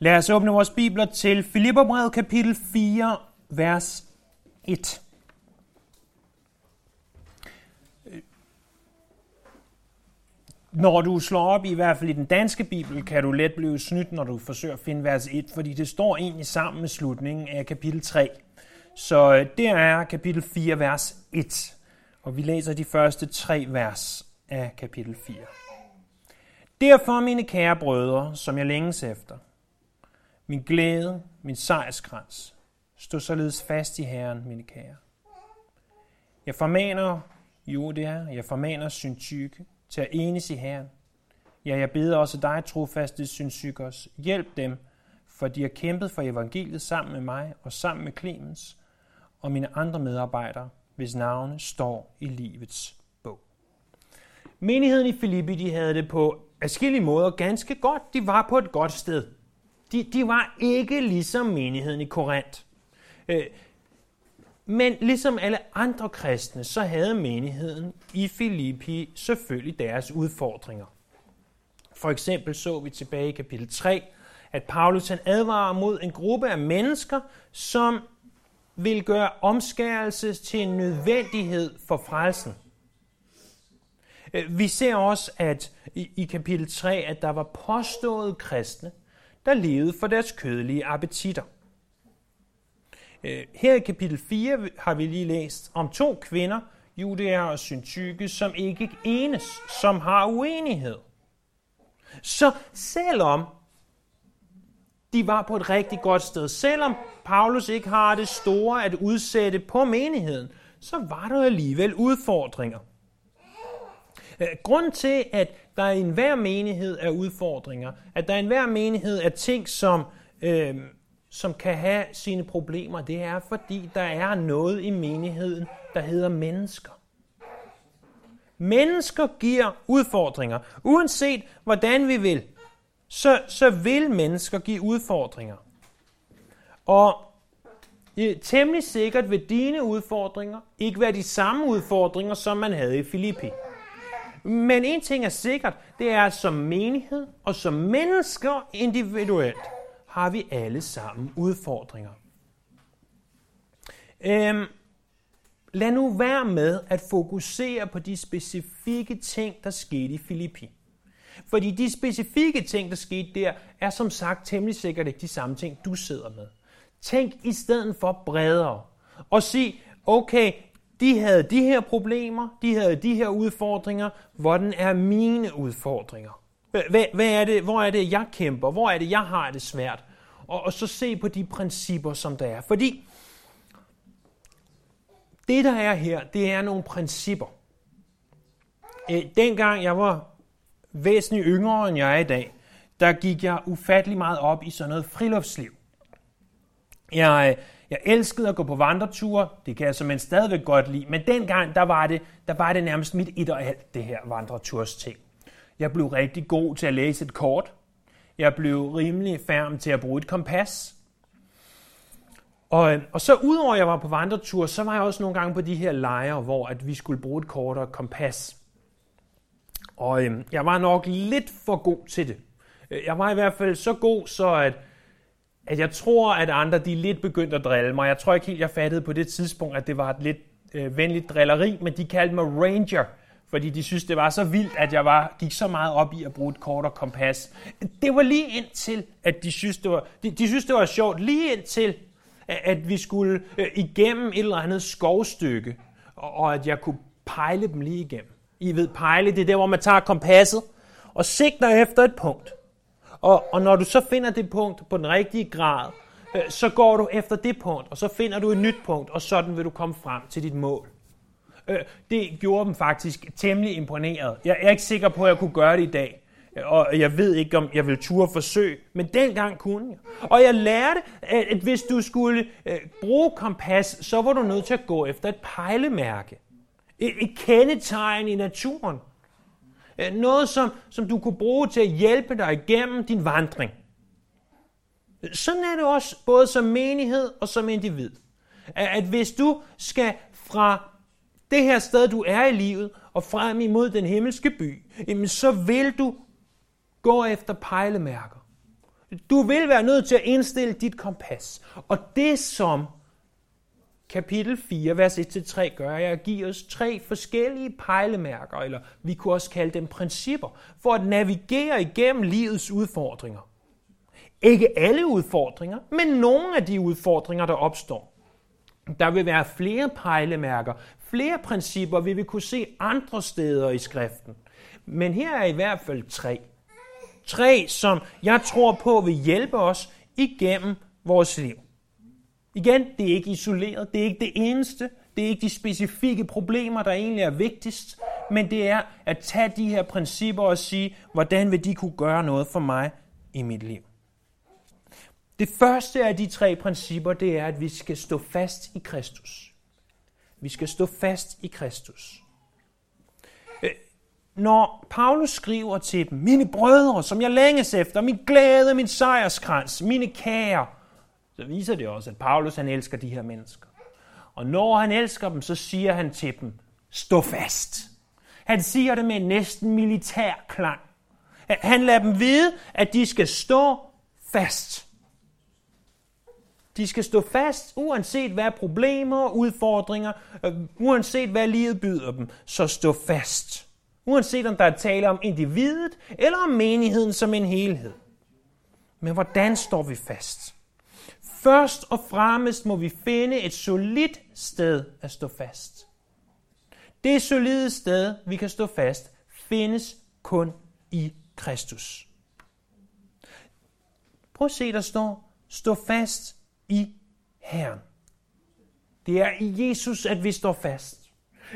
Lad os åbne vores bibler til Filipperbrevet kapitel 4, vers 1. Når du slår op, i hvert fald i den danske bibel, kan du let blive snydt, når du forsøger at finde vers 1, fordi det står egentlig sammen med slutningen af kapitel 3. Så det der er kapitel 4, vers 1, og vi læser de første tre vers af kapitel 4. Derfor, mine kære brødre, som jeg længes efter, min glæde, min sejrskrans, stå således fast i Herren, mine kære. Jeg formaner Judia, jeg formaner Syntyke til at enes i Herren. Ja, jeg beder også dig, trofaste Synsykos, hjælp dem, for de har kæmpet for evangeliet sammen med mig og sammen med Clemens og mine andre medarbejdere, hvis navne står i livets bog. Menigheden i Filippi, de havde det på afskillige måder ganske godt. De var på et godt sted. De, de var ikke ligesom menigheden i Korinth. Øh, men ligesom alle andre kristne, så havde menigheden i Filippi selvfølgelig deres udfordringer. For eksempel så vi tilbage i kapitel 3, at Paulus han advarer mod en gruppe af mennesker, som vil gøre omskærelse til en nødvendighed for frelsen. Øh, vi ser også, at i kapitel 3, at der var påstået kristne, der levede for deres kødelige appetitter. Øh, her i kapitel 4 har vi lige læst om to kvinder, Judæer og Syntyke, som ikke enes, som har uenighed. Så selvom de var på et rigtig godt sted, selvom Paulus ikke har det store at udsætte på menigheden, så var der alligevel udfordringer. Øh, Grunden til, at der i enhver menighed er udfordringer, at der i enhver menighed er ting, som, øh, som kan have sine problemer, det er, fordi der er noget i menigheden, der hedder mennesker. Mennesker giver udfordringer. Uanset hvordan vi vil, så, så vil mennesker give udfordringer. Og temmelig sikkert vil dine udfordringer ikke være de samme udfordringer, som man havde i Filippi. Men en ting er sikkert, det er, at som menighed og som mennesker individuelt har vi alle sammen udfordringer. Øhm, lad nu være med at fokusere på de specifikke ting, der skete i Filippi. Fordi de specifikke ting, der skete der, er som sagt temmelig sikkert ikke de samme ting, du sidder med. Tænk i stedet for bredere og sig, okay, de havde de her problemer, de havde de her udfordringer. Hvordan er mine udfordringer? Hvad, hvad er det, hvor er det, jeg kæmper? Hvor er det, jeg har det svært? Og, og så se på de principper, som der er. Fordi det, der er her, det er nogle principper. Øh, dengang jeg var væsentligt yngre, end jeg er i dag, der gik jeg ufattelig meget op i sådan noget friluftsliv. Jeg, jeg elskede at gå på vandreture, det kan jeg som stadigvæk godt lide, men dengang, der var det, der var det nærmest mit et og alt, det her vandreturs ting. Jeg blev rigtig god til at læse et kort. Jeg blev rimelig færm til at bruge et kompas. Og, øh, og så udover at jeg var på vandretur, så var jeg også nogle gange på de her lejre, hvor at vi skulle bruge et kort og et kompas. Og øhm, jeg var nok lidt for god til det. Øh, jeg var i hvert fald så god, så at at jeg tror, at andre de er lidt begyndt at drille mig. Jeg tror ikke helt, jeg fattede på det tidspunkt, at det var et lidt øh, venligt drilleri, men de kaldte mig Ranger, fordi de synes, det var så vildt, at jeg var, gik så meget op i at bruge et kort og kompas. Det var lige indtil, at de synes, det var, de, de synes, det var sjovt, lige indtil, at vi skulle øh, igennem et eller andet skovstykke, og, og at jeg kunne pejle dem lige igennem. I ved, pejle, det er der, hvor man tager kompasset og sigter efter et punkt. Og, og når du så finder det punkt på den rigtige grad, øh, så går du efter det punkt, og så finder du et nyt punkt, og sådan vil du komme frem til dit mål. Øh, det gjorde dem faktisk temmelig imponeret. Jeg er ikke sikker på, at jeg kunne gøre det i dag. Og jeg ved ikke, om jeg vil turde forsøge, men dengang kunne jeg. Og jeg lærte, at hvis du skulle øh, bruge kompas, så var du nødt til at gå efter et pejlemærke. Et, et kendetegn i naturen. Øh, noget, som, som du kunne bruge til at hjælpe dig igennem din vandring. Sådan er det også både som menighed og som individ. At hvis du skal fra det her sted, du er i livet, og frem imod den himmelske by, så vil du gå efter pejlemærker. Du vil være nødt til at indstille dit kompas. Og det som kapitel 4, vers 1-3 gør, jeg at give os tre forskellige pejlemærker, eller vi kunne også kalde dem principper, for at navigere igennem livets udfordringer. Ikke alle udfordringer, men nogle af de udfordringer, der opstår. Der vil være flere pejlemærker, flere principper, vi vil kunne se andre steder i skriften. Men her er i hvert fald tre. Tre, som jeg tror på vil hjælpe os igennem vores liv. Igen, det er ikke isoleret, det er ikke det eneste, det er ikke de specifikke problemer, der egentlig er vigtigst, men det er at tage de her principper og sige, hvordan vil de kunne gøre noget for mig i mit liv. Det første af de tre principper, det er, at vi skal stå fast i Kristus. Vi skal stå fast i Kristus. Øh, når Paulus skriver til dem, mine brødre, som jeg længes efter, min glæde, min sejrskrans, mine kære, så viser det også, at Paulus han elsker de her mennesker. Og når han elsker dem, så siger han til dem, stå fast. Han siger det med en næsten militær klang. Han lader dem vide, at de skal stå fast. De skal stå fast, uanset hvad problemer og udfordringer, øh, uanset hvad livet byder dem, så stå fast. Uanset om der er tale om individet eller om menigheden som en helhed. Men hvordan står vi fast? Først og fremmest må vi finde et solidt sted at stå fast. Det solide sted, vi kan stå fast, findes kun i Kristus. Prøv at se, der står, stå fast i Herren. Det er i Jesus, at vi står fast.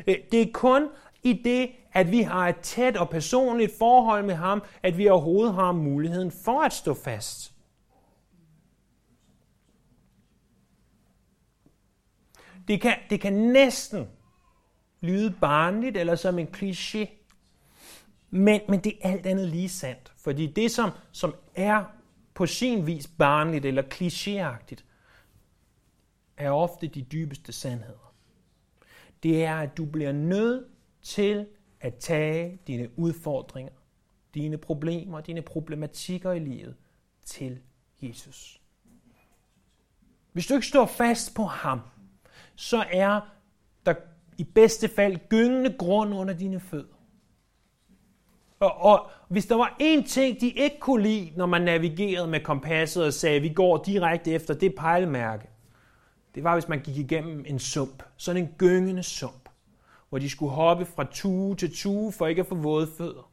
Øh, det er kun i det, at vi har et tæt og personligt forhold med ham, at vi overhovedet har muligheden for at stå fast. Det kan, det kan næsten lyde barnligt eller som en kliché, men, men det er alt andet lige sandt. Fordi det, som, som er på sin vis barnligt eller klichéagtigt, er ofte de dybeste sandheder. Det er, at du bliver nødt til at tage dine udfordringer, dine problemer, dine problematikker i livet til Jesus. Hvis du ikke står fast på ham, så er der i bedste fald gyngende grund under dine fødder. Og, og hvis der var én ting, de ikke kunne lide, når man navigerede med kompasset og sagde, at vi går direkte efter det pejlemærke, det var, hvis man gik igennem en sump, sådan en gyngende sump, hvor de skulle hoppe fra tue til tue for ikke at få våde fødder.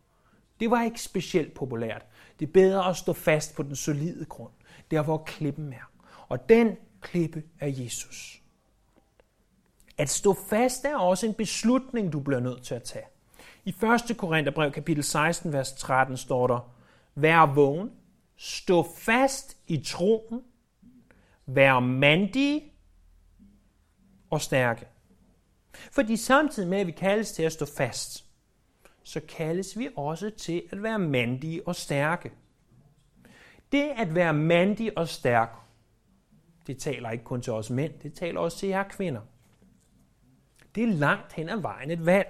Det var ikke specielt populært. Det er bedre at stå fast på den solide grund, der hvor klippen er. Og den klippe er Jesus. At stå fast er også en beslutning, du bliver nødt til at tage. I 1. Korintherbrev kapitel 16, vers 13 står der, Vær vågen, stå fast i troen, vær mandige og stærke. Fordi samtidig med, at vi kaldes til at stå fast, så kaldes vi også til at være mandige og stærke. Det at være mandig og stærk, det taler ikke kun til os mænd, det taler også til jer kvinder. Det er langt hen ad vejen et valg.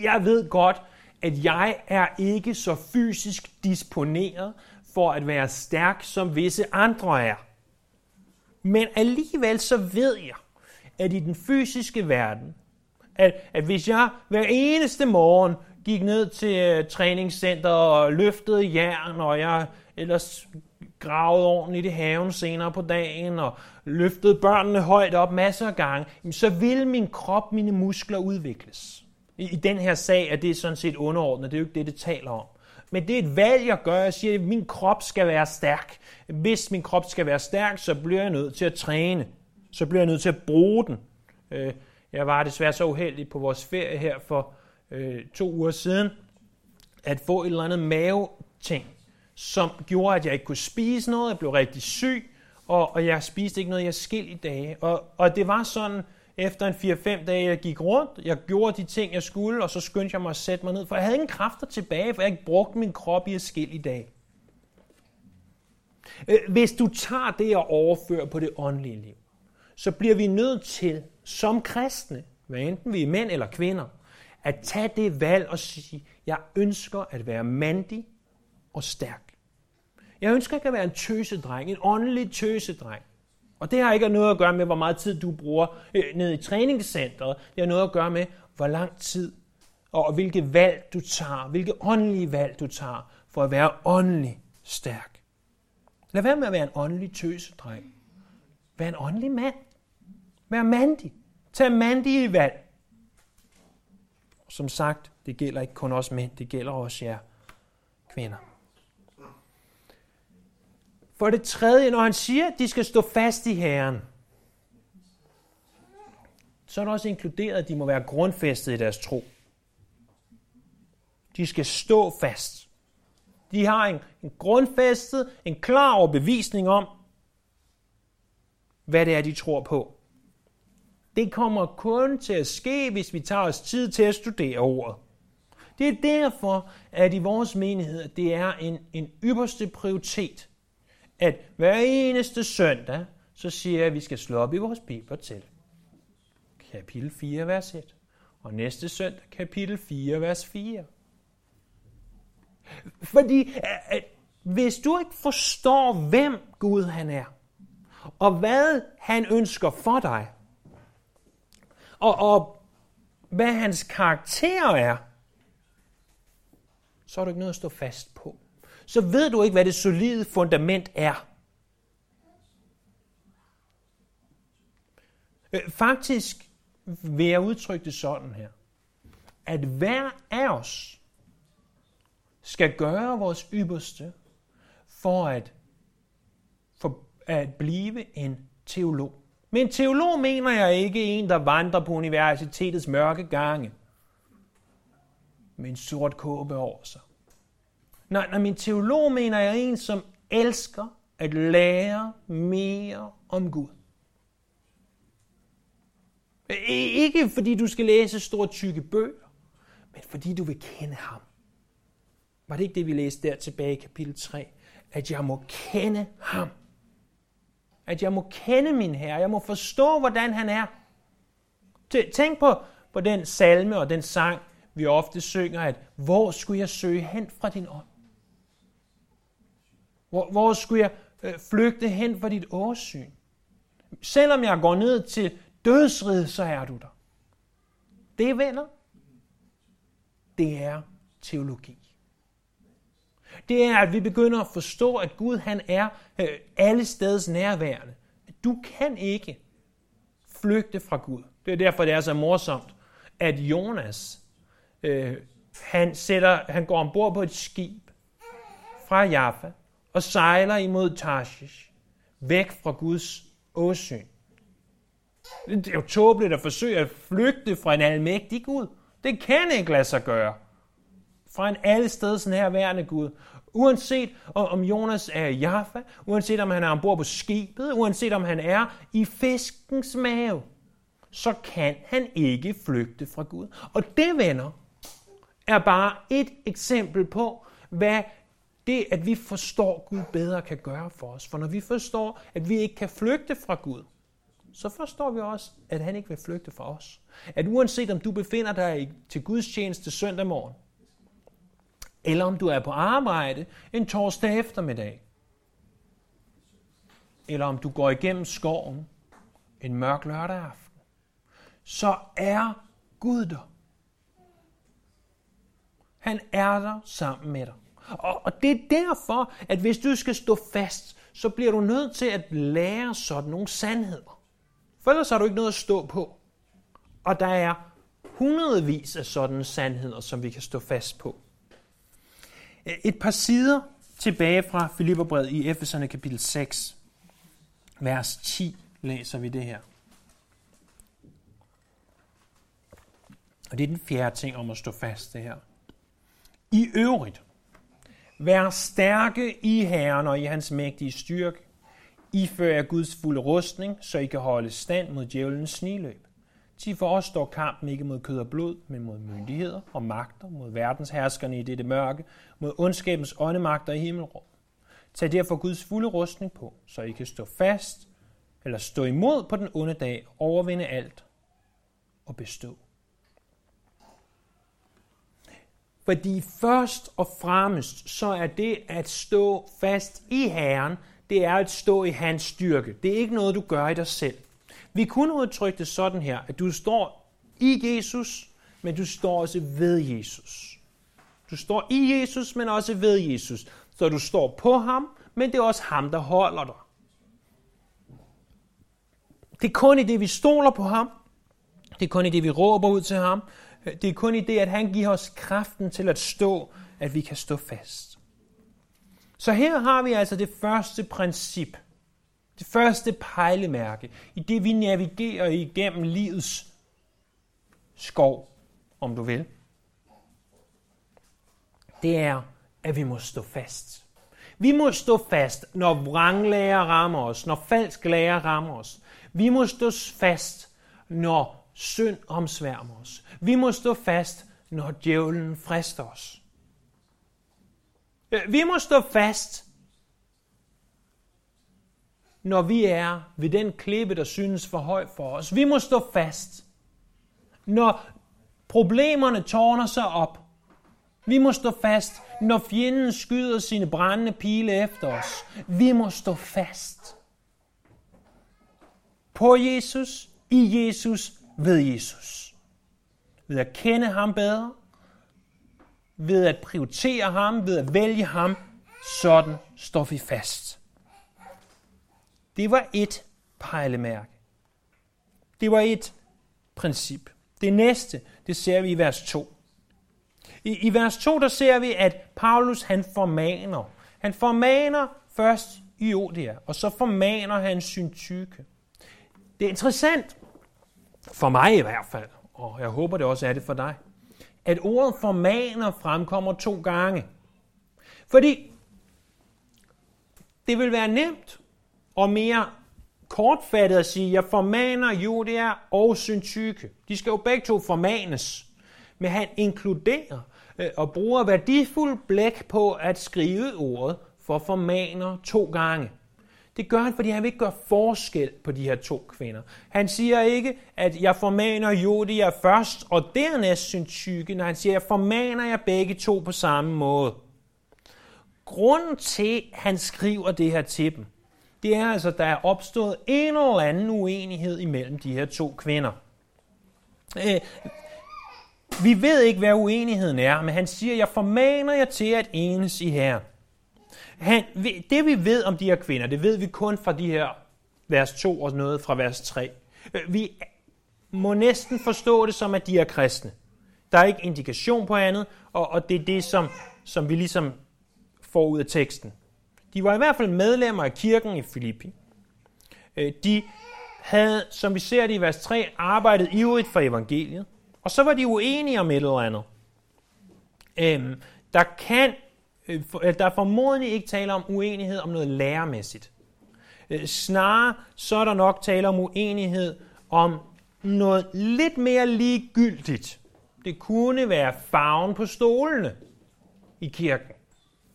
Jeg ved godt, at jeg er ikke så fysisk disponeret for at være stærk, som visse andre er. Men alligevel så ved jeg, at i den fysiske verden, at, at hvis jeg hver eneste morgen gik ned til øh, træningscenter og løftede jern, og jeg ellers gravet ordentligt i haven senere på dagen, og løftede børnene højt op masser af gange, så vil min krop, mine muskler udvikles. I, I den her sag er det sådan set underordnet, det er jo ikke det, det taler om. Men det er et valg, jeg gør. Jeg siger, at min krop skal være stærk. Hvis min krop skal være stærk, så bliver jeg nødt til at træne så bliver jeg nødt til at bruge den. Øh, jeg var desværre så uheldig på vores ferie her for øh, to uger siden, at få et eller andet mave-ting, som gjorde, at jeg ikke kunne spise noget. Jeg blev rigtig syg, og, og jeg spiste ikke noget i forskellige dage. Og, og det var sådan, efter en 4-5 dage, jeg gik rundt, jeg gjorde de ting, jeg skulle, og så skyndte jeg mig at sætte mig ned, for jeg havde ingen kræfter tilbage, for jeg ikke brugt min krop i forskellige dage. Øh, hvis du tager det og overfører på det åndelige liv, så bliver vi nødt til, som kristne, hvad enten vi er mænd eller kvinder, at tage det valg og sige, jeg ønsker at være mandig og stærk. Jeg ønsker ikke at være en tøsedreng, en åndelig tøsedreng. Og det har ikke noget at gøre med, hvor meget tid du bruger øh, nede i træningscenteret. Det har noget at gøre med, hvor lang tid og hvilke valg du tager, hvilke åndelige valg du tager for at være åndelig stærk. Lad være med at være en åndelig tøsedreng. Vær en åndelig mand. Vær mandig. Tag mandige valg. Som sagt, det gælder ikke kun os mænd, det gælder også jer kvinder. For det tredje, når han siger, at de skal stå fast i Herren, så er det også inkluderet, at de må være grundfæstet i deres tro. De skal stå fast. De har en, en grundfæstet, en klar overbevisning om, hvad det er, de tror på. Det kommer kun til at ske, hvis vi tager os tid til at studere ordet. Det er derfor, at i vores menighed, det er en, en ypperste prioritet, at hver eneste søndag, så siger jeg, at vi skal slå op i vores bibler til. Kapitel 4, vers 1. Og næste søndag, kapitel 4, vers 4. Fordi at hvis du ikke forstår, hvem Gud han er, og hvad han ønsker for dig, og, og hvad hans karakter er, så har du ikke noget at stå fast på. Så ved du ikke, hvad det solide fundament er. Øh, faktisk vil jeg udtrykke det sådan her, at hver af os skal gøre vores ypperste for at, for at blive en teolog. Men teolog mener jeg ikke en, der vandrer på universitetets mørke gange med en sort kåbe over sig. Nej, når min teolog mener jeg en, som elsker at lære mere om Gud. Ikke fordi du skal læse store tykke bøger, men fordi du vil kende ham. Var det ikke det, vi læste der tilbage i kapitel 3? At jeg må kende ham. At jeg må kende min Herre. Jeg må forstå, hvordan han er. Tænk på, på den salme og den sang, vi ofte synger, at hvor skulle jeg søge hen fra din ånd? Hvor, hvor skulle jeg øh, flygte hen for dit åsyn? Selvom jeg går ned til dødsrid, så er du der. Det er venner. Det er teologi. Det er, at vi begynder at forstå, at Gud han er øh, alle steds nærværende. Du kan ikke flygte fra Gud. Det er derfor, det er så morsomt, at Jonas, øh, han, sætter, han går ombord på et skib fra Jaffa og sejler imod Tarshish, væk fra Guds åsyn. Det er jo tåbeligt at forsøge at flygte fra en almægtig Gud. Det kan ikke lade sig gøre. Fra en allesteds nærværende Gud. Uanset om Jonas er i Jaffa, uanset om han er ombord på skibet, uanset om han er i fiskens mave, så kan han ikke flygte fra Gud. Og det, venner, er bare et eksempel på, hvad det, at vi forstår Gud bedre, kan gøre for os. For når vi forstår, at vi ikke kan flygte fra Gud, så forstår vi også, at han ikke vil flygte fra os. At uanset om du befinder dig til Guds tjeneste søndag morgen, eller om du er på arbejde en torsdag eftermiddag, eller om du går igennem skoven en mørk lørdag aften, så er Gud der. Han er der sammen med dig. Og, og det er derfor, at hvis du skal stå fast, så bliver du nødt til at lære sådan nogle sandheder. For ellers har du ikke noget at stå på. Og der er hundredvis af sådanne sandheder, som vi kan stå fast på. Et par sider tilbage fra Filipperbrevet i Efeserne kapitel 6, vers 10, læser vi det her. Og det er den fjerde ting om at stå fast, det her. I øvrigt, vær stærke i Herren og i hans mægtige styrke. Ifør fører Guds fulde rustning, så I kan holde stand mod djævelens sniløb. Til for os står kampen ikke mod kød og blod, men mod myndigheder og magter, mod verdensherskerne i dette mørke, mod ondskabens åndemagter i himmelrum. Tag derfor Guds fulde rustning på, så I kan stå fast eller stå imod på den onde dag, overvinde alt og bestå. Fordi først og fremmest, så er det at stå fast i Herren, det er at stå i hans styrke. Det er ikke noget, du gør i dig selv. Vi kunne udtrykke det sådan her, at du står i Jesus, men du står også ved Jesus. Du står i Jesus, men også ved Jesus. Så du står på ham, men det er også ham, der holder dig. Det er kun i det, vi stoler på ham. Det er kun i det, vi råber ud til ham. Øh, det er kun i det, at han giver os kraften til at stå, at vi kan stå fast. Så her har vi altså det første princip. Det første pejlemærke i det, vi navigerer igennem livets skov, om du vil. Det er, at vi må stå fast. Vi må stå fast, når vranglærer rammer os, når falsk lærer rammer os. Vi må stå fast, når synd omsværmer os. Vi må stå fast, når djævlen frister os. Øh, vi må stå fast, når vi er ved den klippe, der synes for høj for os. Vi må stå fast, når problemerne tårner sig op. Vi må stå fast, når fjenden skyder sine brændende pile efter os. Vi må stå fast. På Jesus, i Jesus, ved Jesus. Ved at kende ham bedre, ved at prioritere ham, ved at vælge ham, sådan står vi fast. Det var et pejlemærke. Det var et princip. Det næste, det ser vi i vers 2. I, I vers 2, der ser vi, at Paulus han formaner. Han formaner først i og så formaner han syntyke. Det er interessant, for mig i hvert fald, og jeg håber det også er det for dig, at ordet formaner fremkommer to gange. Fordi det vil være nemt og mere kortfattet at sige, jeg formaner Judia og Syntyke. De skal jo begge to formanes. Men han inkluderer øh, og bruger værdifuld blæk på at skrive ordet for formaner to gange. Det gør han, fordi han vil ikke gøre forskel på de her to kvinder. Han siger ikke, at jeg formaner Jodia først, og dernæst Syntyke, når han siger, at jeg formaner jer begge to på samme måde. Grunden til, at han skriver det her til dem, det er altså, at der er opstået en eller anden uenighed imellem de her to kvinder. Øh, vi ved ikke, hvad uenigheden er, men han siger, jeg formaner jer til at enes i her. Han, det vi ved om de her kvinder, det ved vi kun fra de her vers 2 og noget fra vers 3. Øh, vi må næsten forstå det som, at de er kristne. Der er ikke indikation på andet, og, og det er det, som, som vi ligesom får ud af teksten. De var i hvert fald medlemmer af kirken i Filippi. Øh, de havde, som vi ser det i vers 3, arbejdet ivrigt for evangeliet. Og så var de uenige om et eller andet. Øhm, der kan, Øh, der er formodentlig ikke tale om uenighed om noget læremæssigt. Øh, snarere så er der nok tale om uenighed om noget lidt mere ligegyldigt. Det kunne være farven på stolene i kirken.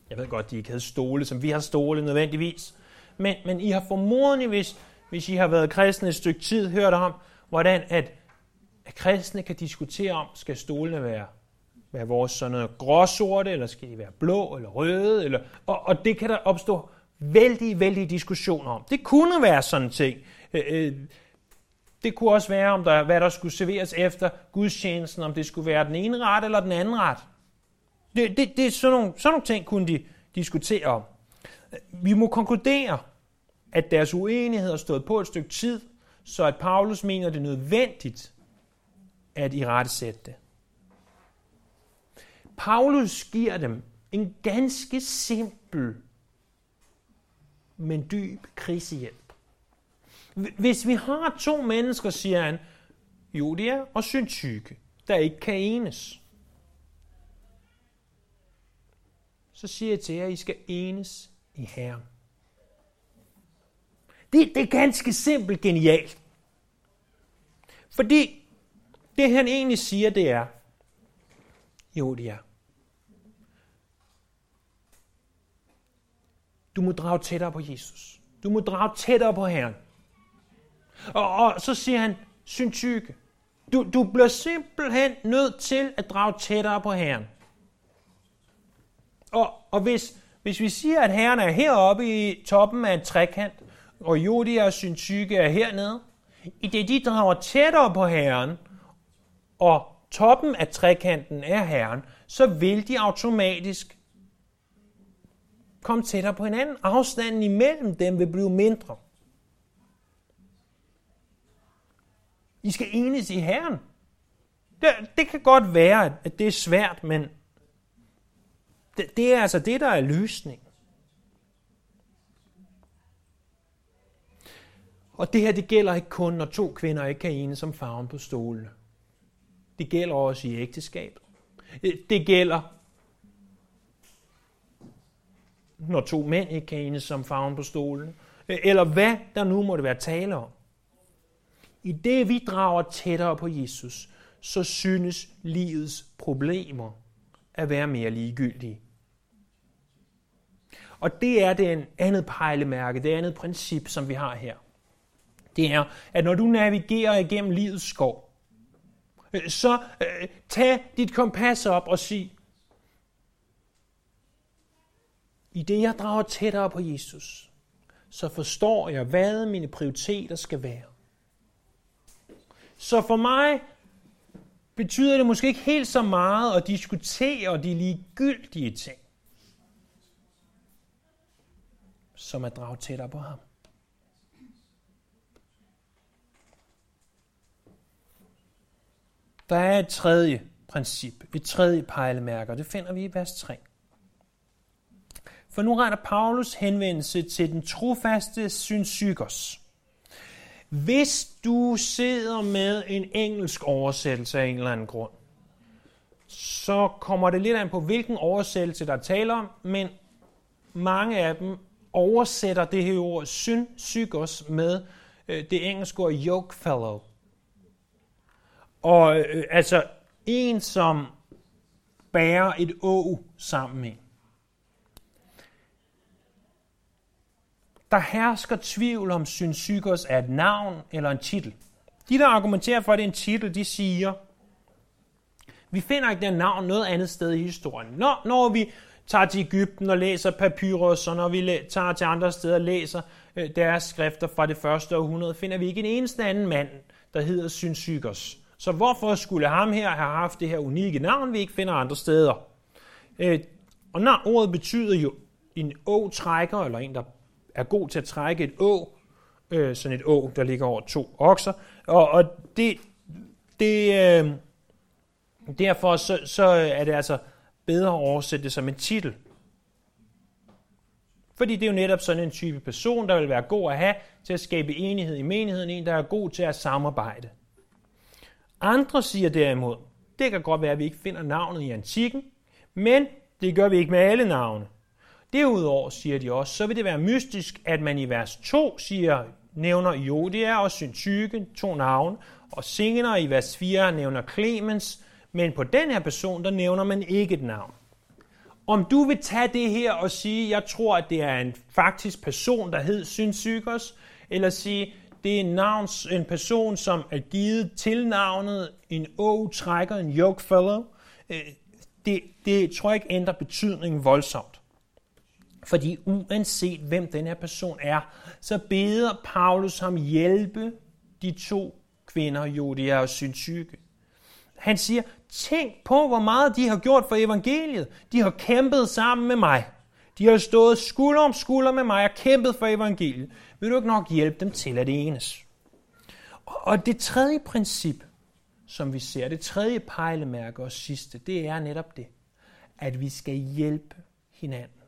Jeg ved godt, de ikke havde stole, som vi har stole nødvendigvis. Men, men I har formodentlig, hvis, hvis I har været kristne et stykke tid, hørt om, hvordan at, at kristne kan diskutere om, skal stolene være, være vores sådan noget gråsorte, eller skal de være blå eller røde, eller, og, og det kan der opstå vældig, vældig diskussioner om. Det kunne være sådan ting. Øh, øh, det kunne også være, om der, hvad der skulle serveres efter gudstjenesten, om det skulle være den ene ret eller den anden ret. Det, det, det er sådan nogle, sådan nogle ting, kunne de diskutere om. Vi må konkludere, at deres uenighed har stået på et stykke tid, så at Paulus mener, det er nødvendigt at i rette sætte det. Paulus giver dem en ganske simpel, men dyb krisehjælp. Hvis vi har to mennesker, siger han, Judia og Syntyke, der ikke kan enes, så siger jeg til jer, at I skal enes i Herren. Det, det er ganske simpelt genialt. Fordi det han egentlig siger, det er, jo det er, du må drage tættere på Jesus. Du må drage tættere på Herren. Og, og så siger han, syntyke, du, du bliver simpelthen nødt til at drage tættere på Herren. Og, og hvis, hvis vi siger, at herren er heroppe i toppen af en trekant, og Jodi og Syntyke er hernede, i det de drager tættere på herren, og toppen af trekanten er herren, så vil de automatisk komme tættere på hinanden. Afstanden imellem dem vil blive mindre. I skal enes i Herren. Det, det kan godt være, at det er svært, men det, det er altså det, der er løsningen. Og det her, det gælder ikke kun, når to kvinder ikke kan enes om farven på stolene. Det gælder også i ægteskabet. Det gælder, når to mænd ikke kan enes om farven på stolen. Øh, eller hvad der nu måtte være tale om. I det vi drager tættere på Jesus, så synes livets problemer at være mere ligegyldige. Og det er det andet pejlemærke, det andet princip, som vi har her. Det er, at når du navigerer igennem livets skov, øh, så øh, tag dit kompas op og sig, i det jeg drager tættere på Jesus, så forstår jeg, hvad mine prioriteter skal være. Så for mig betyder det måske ikke helt så meget at diskutere de ligegyldige ting, som at drage tættere på ham. Der er et tredje princip, et tredje pejlemærke, og det finder vi i vers 3. For nu retter Paulus henvendelse til den trofaste synsykos. Hvis du sidder med en engelsk oversættelse af en eller anden grund, så kommer det lidt an på, hvilken oversættelse der taler om, men mange af dem oversætter det her ord synsykos med øh, det engelske ord yoke fellow. Og øh, altså en, som bærer et å sammen med. Der hersker tvivl om Synsykos er et navn eller en titel. De, der argumenterer for, at det er en titel, de siger, vi finder ikke det navn noget andet sted i historien. Når, når vi tager til Ægypten og læser papyrus, og når vi tager til andre steder og læser øh, deres skrifter fra det første århundrede, finder vi ikke en eneste anden mand, der hedder Synsykos. Så hvorfor skulle ham her have haft det her unikke navn, vi ikke finder andre steder? Øh, og når ordet betyder jo en å-trækker, eller en, der er god til at trække et å, øh, sådan et å, der ligger over to okser, og, og det, det øh, derfor så, så er det altså bedre at oversætte det som en titel. Fordi det er jo netop sådan en type person, der vil være god at have til at skabe enighed i menigheden, en, der er god til at samarbejde. Andre siger derimod, det kan godt være, at vi ikke finder navnet i antikken, men det gør vi ikke med alle navne. Derudover siger de også, så vil det være mystisk, at man i vers 2 siger, nævner Jodia og Syntyke, to navne, og senere i vers 4 nævner Clemens, men på den her person, der nævner man ikke et navn. Om du vil tage det her og sige, jeg tror, at det er en faktisk person, der hed Synsykos, eller sige, det er en, navn, en person, som er givet til navnet en å-trækker, en yoke fellow, øh, det, det tror jeg ikke ændrer betydningen voldsomt. Fordi uanset hvem den her person er, så beder Paulus ham hjælpe de to kvinder, Jodia og Syntyke. Han siger, tænk på, hvor meget de har gjort for evangeliet. De har kæmpet sammen med mig. De har stået skulder om skulder med mig og kæmpet for evangeliet. Vil du ikke nok hjælpe dem til at enes? Og det tredje princip, som vi ser, det tredje pejlemærke og sidste, det er netop det, at vi skal hjælpe hinanden.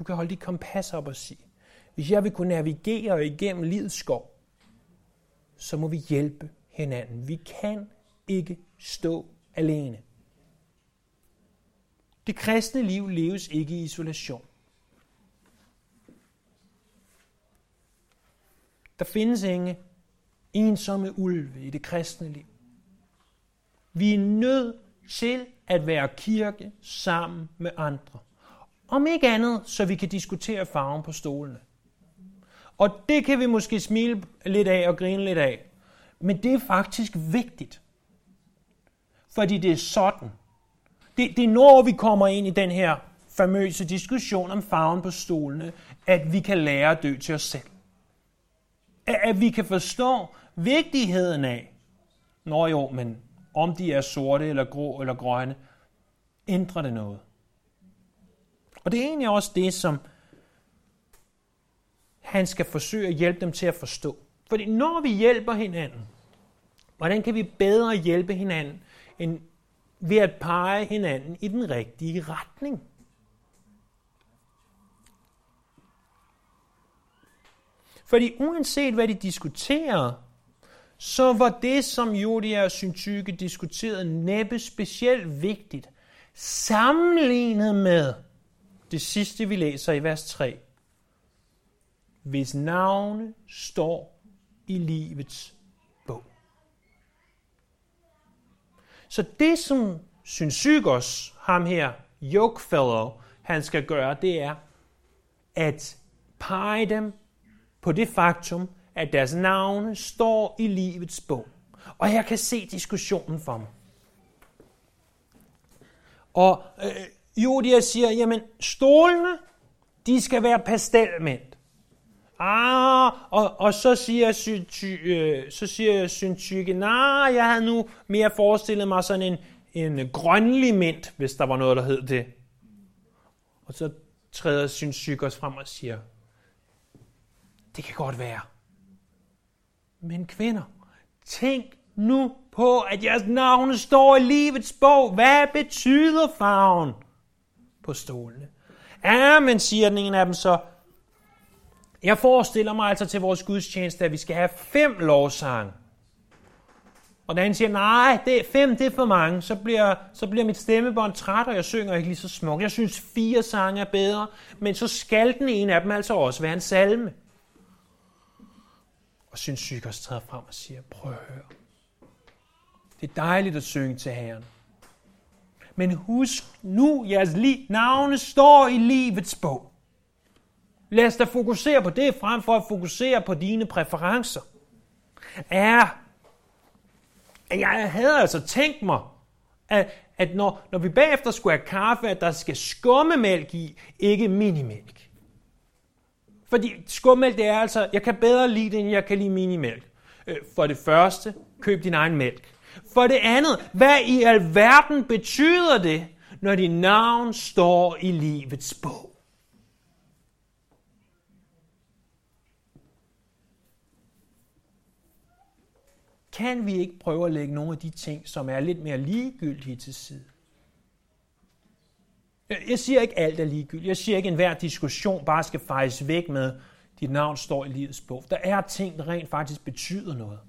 Du kan holde dit kompas op og sige, hvis jeg vil kunne navigere igennem livets skov, så må vi hjælpe hinanden. Vi kan ikke stå alene. Det kristne liv leves ikke i isolation. Der findes ingen ensomme ulve i det kristne liv. Vi er nødt til at være kirke sammen med andre. Om ikke andet, så vi kan diskutere farven på stolene. Og det kan vi måske smile lidt af og grine lidt af. Men det er faktisk vigtigt. Fordi det er sådan. Det, det er når vi kommer ind i den her famøse diskussion om farven på stolene, at vi kan lære at dø til os selv. At, at vi kan forstå vigtigheden af, når jo, men om de er sorte eller grå eller grønne, ændrer det noget. Og det er egentlig også det, som han skal forsøge at hjælpe dem til at forstå. Fordi når vi hjælper hinanden, hvordan kan vi bedre hjælpe hinanden, end ved at pege hinanden i den rigtige retning? Fordi uanset hvad de diskuterer, så var det, som Jodia og Syntyke diskuterede, næppe specielt vigtigt, sammenlignet med det sidste, vi læser i vers 3. Hvis navne står i livets bog. Så det, som Synsygos, ham her, Yokefellow, han skal gøre, det er at pege dem på det faktum, at deres navne står i livets bog. Og jeg kan se diskussionen for mig. Og øh, Judia siger, jamen stolene, de skal være pastelmænd. Ah, og, og så siger, synty, øh, så siger Syntyke, nej, jeg havde nu mere forestillet mig sådan en, en grønlig mint, hvis der var noget, der hed det. Og så træder Syntyke også frem og siger, det kan godt være. Men kvinder, tænk nu på, at jeres navne står i livets bog. Hvad betyder farven på stolene? Ja, men siger den ene af dem så, jeg forestiller mig altså til vores gudstjeneste, at vi skal have fem lovsange. Og da han siger, nej, det er fem, det er for mange, så bliver, så bliver mit stemmebånd træt, og jeg synger ikke lige så smukt. Jeg synes, fire sange er bedre, men så skal den ene af dem altså også være en salme. Og synes Sykers træder frem og siger, prøv at høre. Det er dejligt at synge til Herren. Men husk nu, jeres li- navne står i livets bog. Lad os da fokusere på det, frem for at fokusere på dine præferencer. Er, jeg havde altså tænkt mig, at, at når, når vi bagefter skulle have kaffe, at der skal skummemælk i, ikke minimælk. Fordi skummælk, det er altså, jeg kan bedre lide det, end jeg kan lide minimælk. Øh, for det første, køb din egen mælk. For det andet, hvad i alverden betyder det, når dit navn står i livets bog? Kan vi ikke prøve at lægge nogle af de ting, som er lidt mere ligegyldige til side? Jeg siger ikke alt er ligegyldigt. Jeg siger ikke, at enhver diskussion bare skal fejes væk med, dit navn står i livets bog. Der er ting, der rent faktisk betyder noget.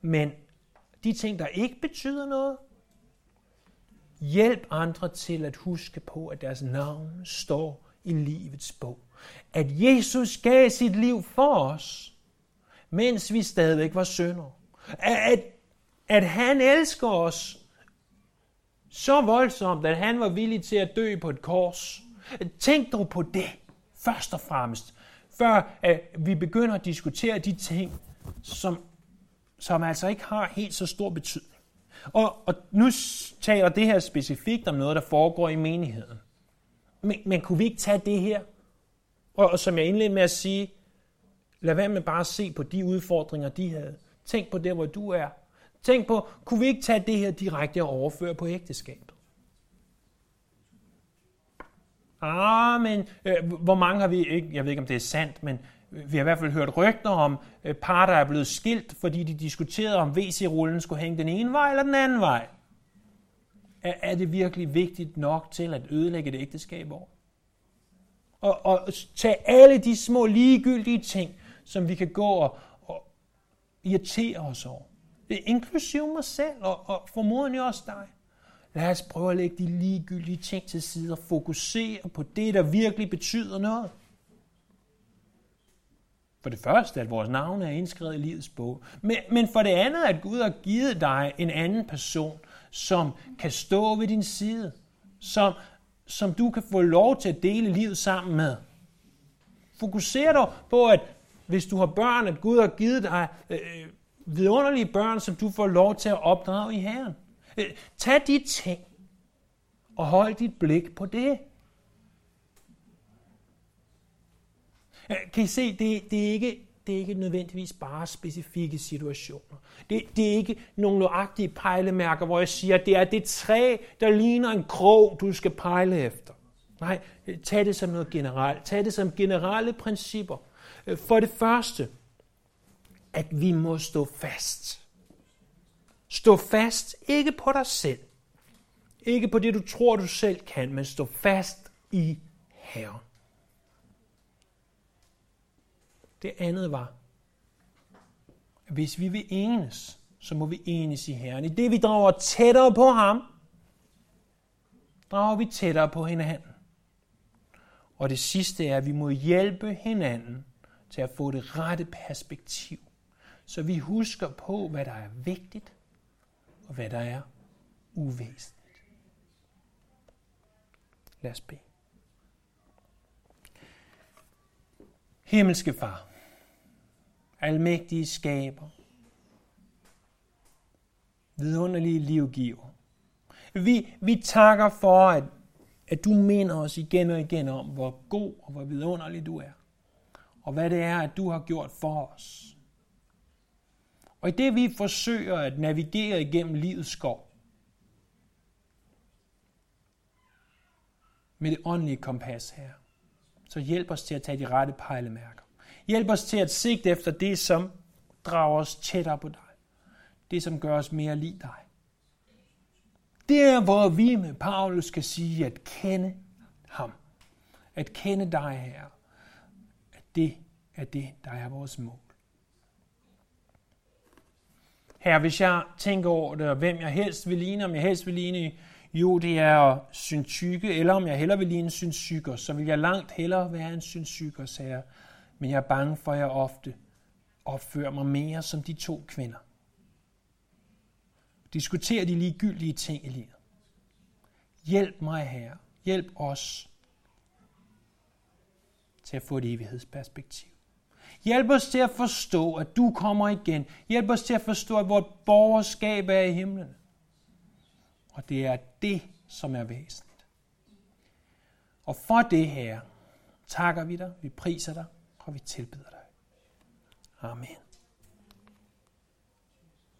Men de ting, der ikke betyder noget, hjælp andre til at huske på, at deres navn står i livets bog. At Jesus gav sit liv for os, mens vi stadigvæk var sønder. At, at han elsker os så voldsomt, at han var villig til at dø på et kors. Tænk dog på det, først og fremmest, før at vi begynder at diskutere de ting, som, som altså ikke har helt så stor betydning. Og, og nu taler det her specifikt om noget, der foregår i menigheden. Men, men kunne vi ikke tage det her? Og, og som jeg indledte med at sige, lad være med bare at se på de udfordringer, de havde. Tænk på det, hvor du er. Tænk på, kunne vi ikke tage det her direkte og overføre på ægteskabet? Ah, men øh, hvor mange har vi ikke, jeg ved ikke om det er sandt, men vi har i hvert fald hørt rygter om øh, par, der er blevet skilt, fordi de diskuterede, om WC-rullen skulle hænge den ene vej eller den anden vej. Er, er det virkelig vigtigt nok til at ødelægge et ægteskab over? Og, og tage alle de små ligegyldige ting, som vi kan gå og, og irritere os over inklusive mig selv og, og formodentlig også dig. Lad os prøve at lægge de ligegyldige ting til side og fokusere på det, der virkelig betyder noget. For det første, at vores navn er indskrevet i livets bog. Men, men for det andet, at Gud har givet dig en anden person, som kan stå ved din side. Som, som du kan få lov til at dele livet sammen med. Fokuser dig på, at hvis du har børn, at Gud har givet dig øh, vidunderlige børn, som du får lov til at opdrage i Herren. Øh, tag de ting og hold dit blik på det. Kan I se, det, det, er ikke, det er ikke nødvendigvis bare specifikke situationer. Det, det er ikke nogle nøjagtige pejlemærker, hvor jeg siger, at det er det træ, der ligner en krog, du skal pejle efter. Nej, tag det som noget generelt. Tag det som generelle principper. For det første, at vi må stå fast. Stå fast ikke på dig selv. Ikke på det, du tror, du selv kan, men stå fast i Herren. Det andet var, at hvis vi vil enes, så må vi enes i Herren. I det vi drager tættere på ham, drager vi tættere på hinanden. Og det sidste er, at vi må hjælpe hinanden til at få det rette perspektiv. Så vi husker på, hvad der er vigtigt, og hvad der er uvæsentligt. Lad os bede. Himmelske Far, almægtige skaber, vidunderlige livgiver. Vi, vi takker for, at, at du minder os igen og igen om, hvor god og hvor vidunderlig du er. Og hvad det er, at du har gjort for os. Og i det vi forsøger at navigere igennem livets skov, med det åndelige kompas her, så hjælp os til at tage de rette pejlemærker. Hjælp os til at sigte efter det, som drager os tættere på dig. Det, som gør os mere lige dig. Der, hvor vi med Paulus skal sige at kende ham. At kende dig, her. At det er det, der er vores mål. Her, hvis jeg tænker over det, og hvem jeg helst vil ligne, om jeg helst vil ligne jo, det er eller om jeg hellere vil ligne en så vil jeg langt hellere være en synsyker, sagde jeg. Men jeg er bange for, at jeg ofte opfører mig mere som de to kvinder. Diskuterer de ligegyldige ting i livet. Hjælp mig her. Hjælp os til at få et evighedsperspektiv. Hjælp os til at forstå, at du kommer igen. Hjælp os til at forstå, at vores borgerskab er i himlen. Og det er det, som er væsentligt. Og for det her takker vi dig, vi priser dig, og vi tilbeder dig. Amen.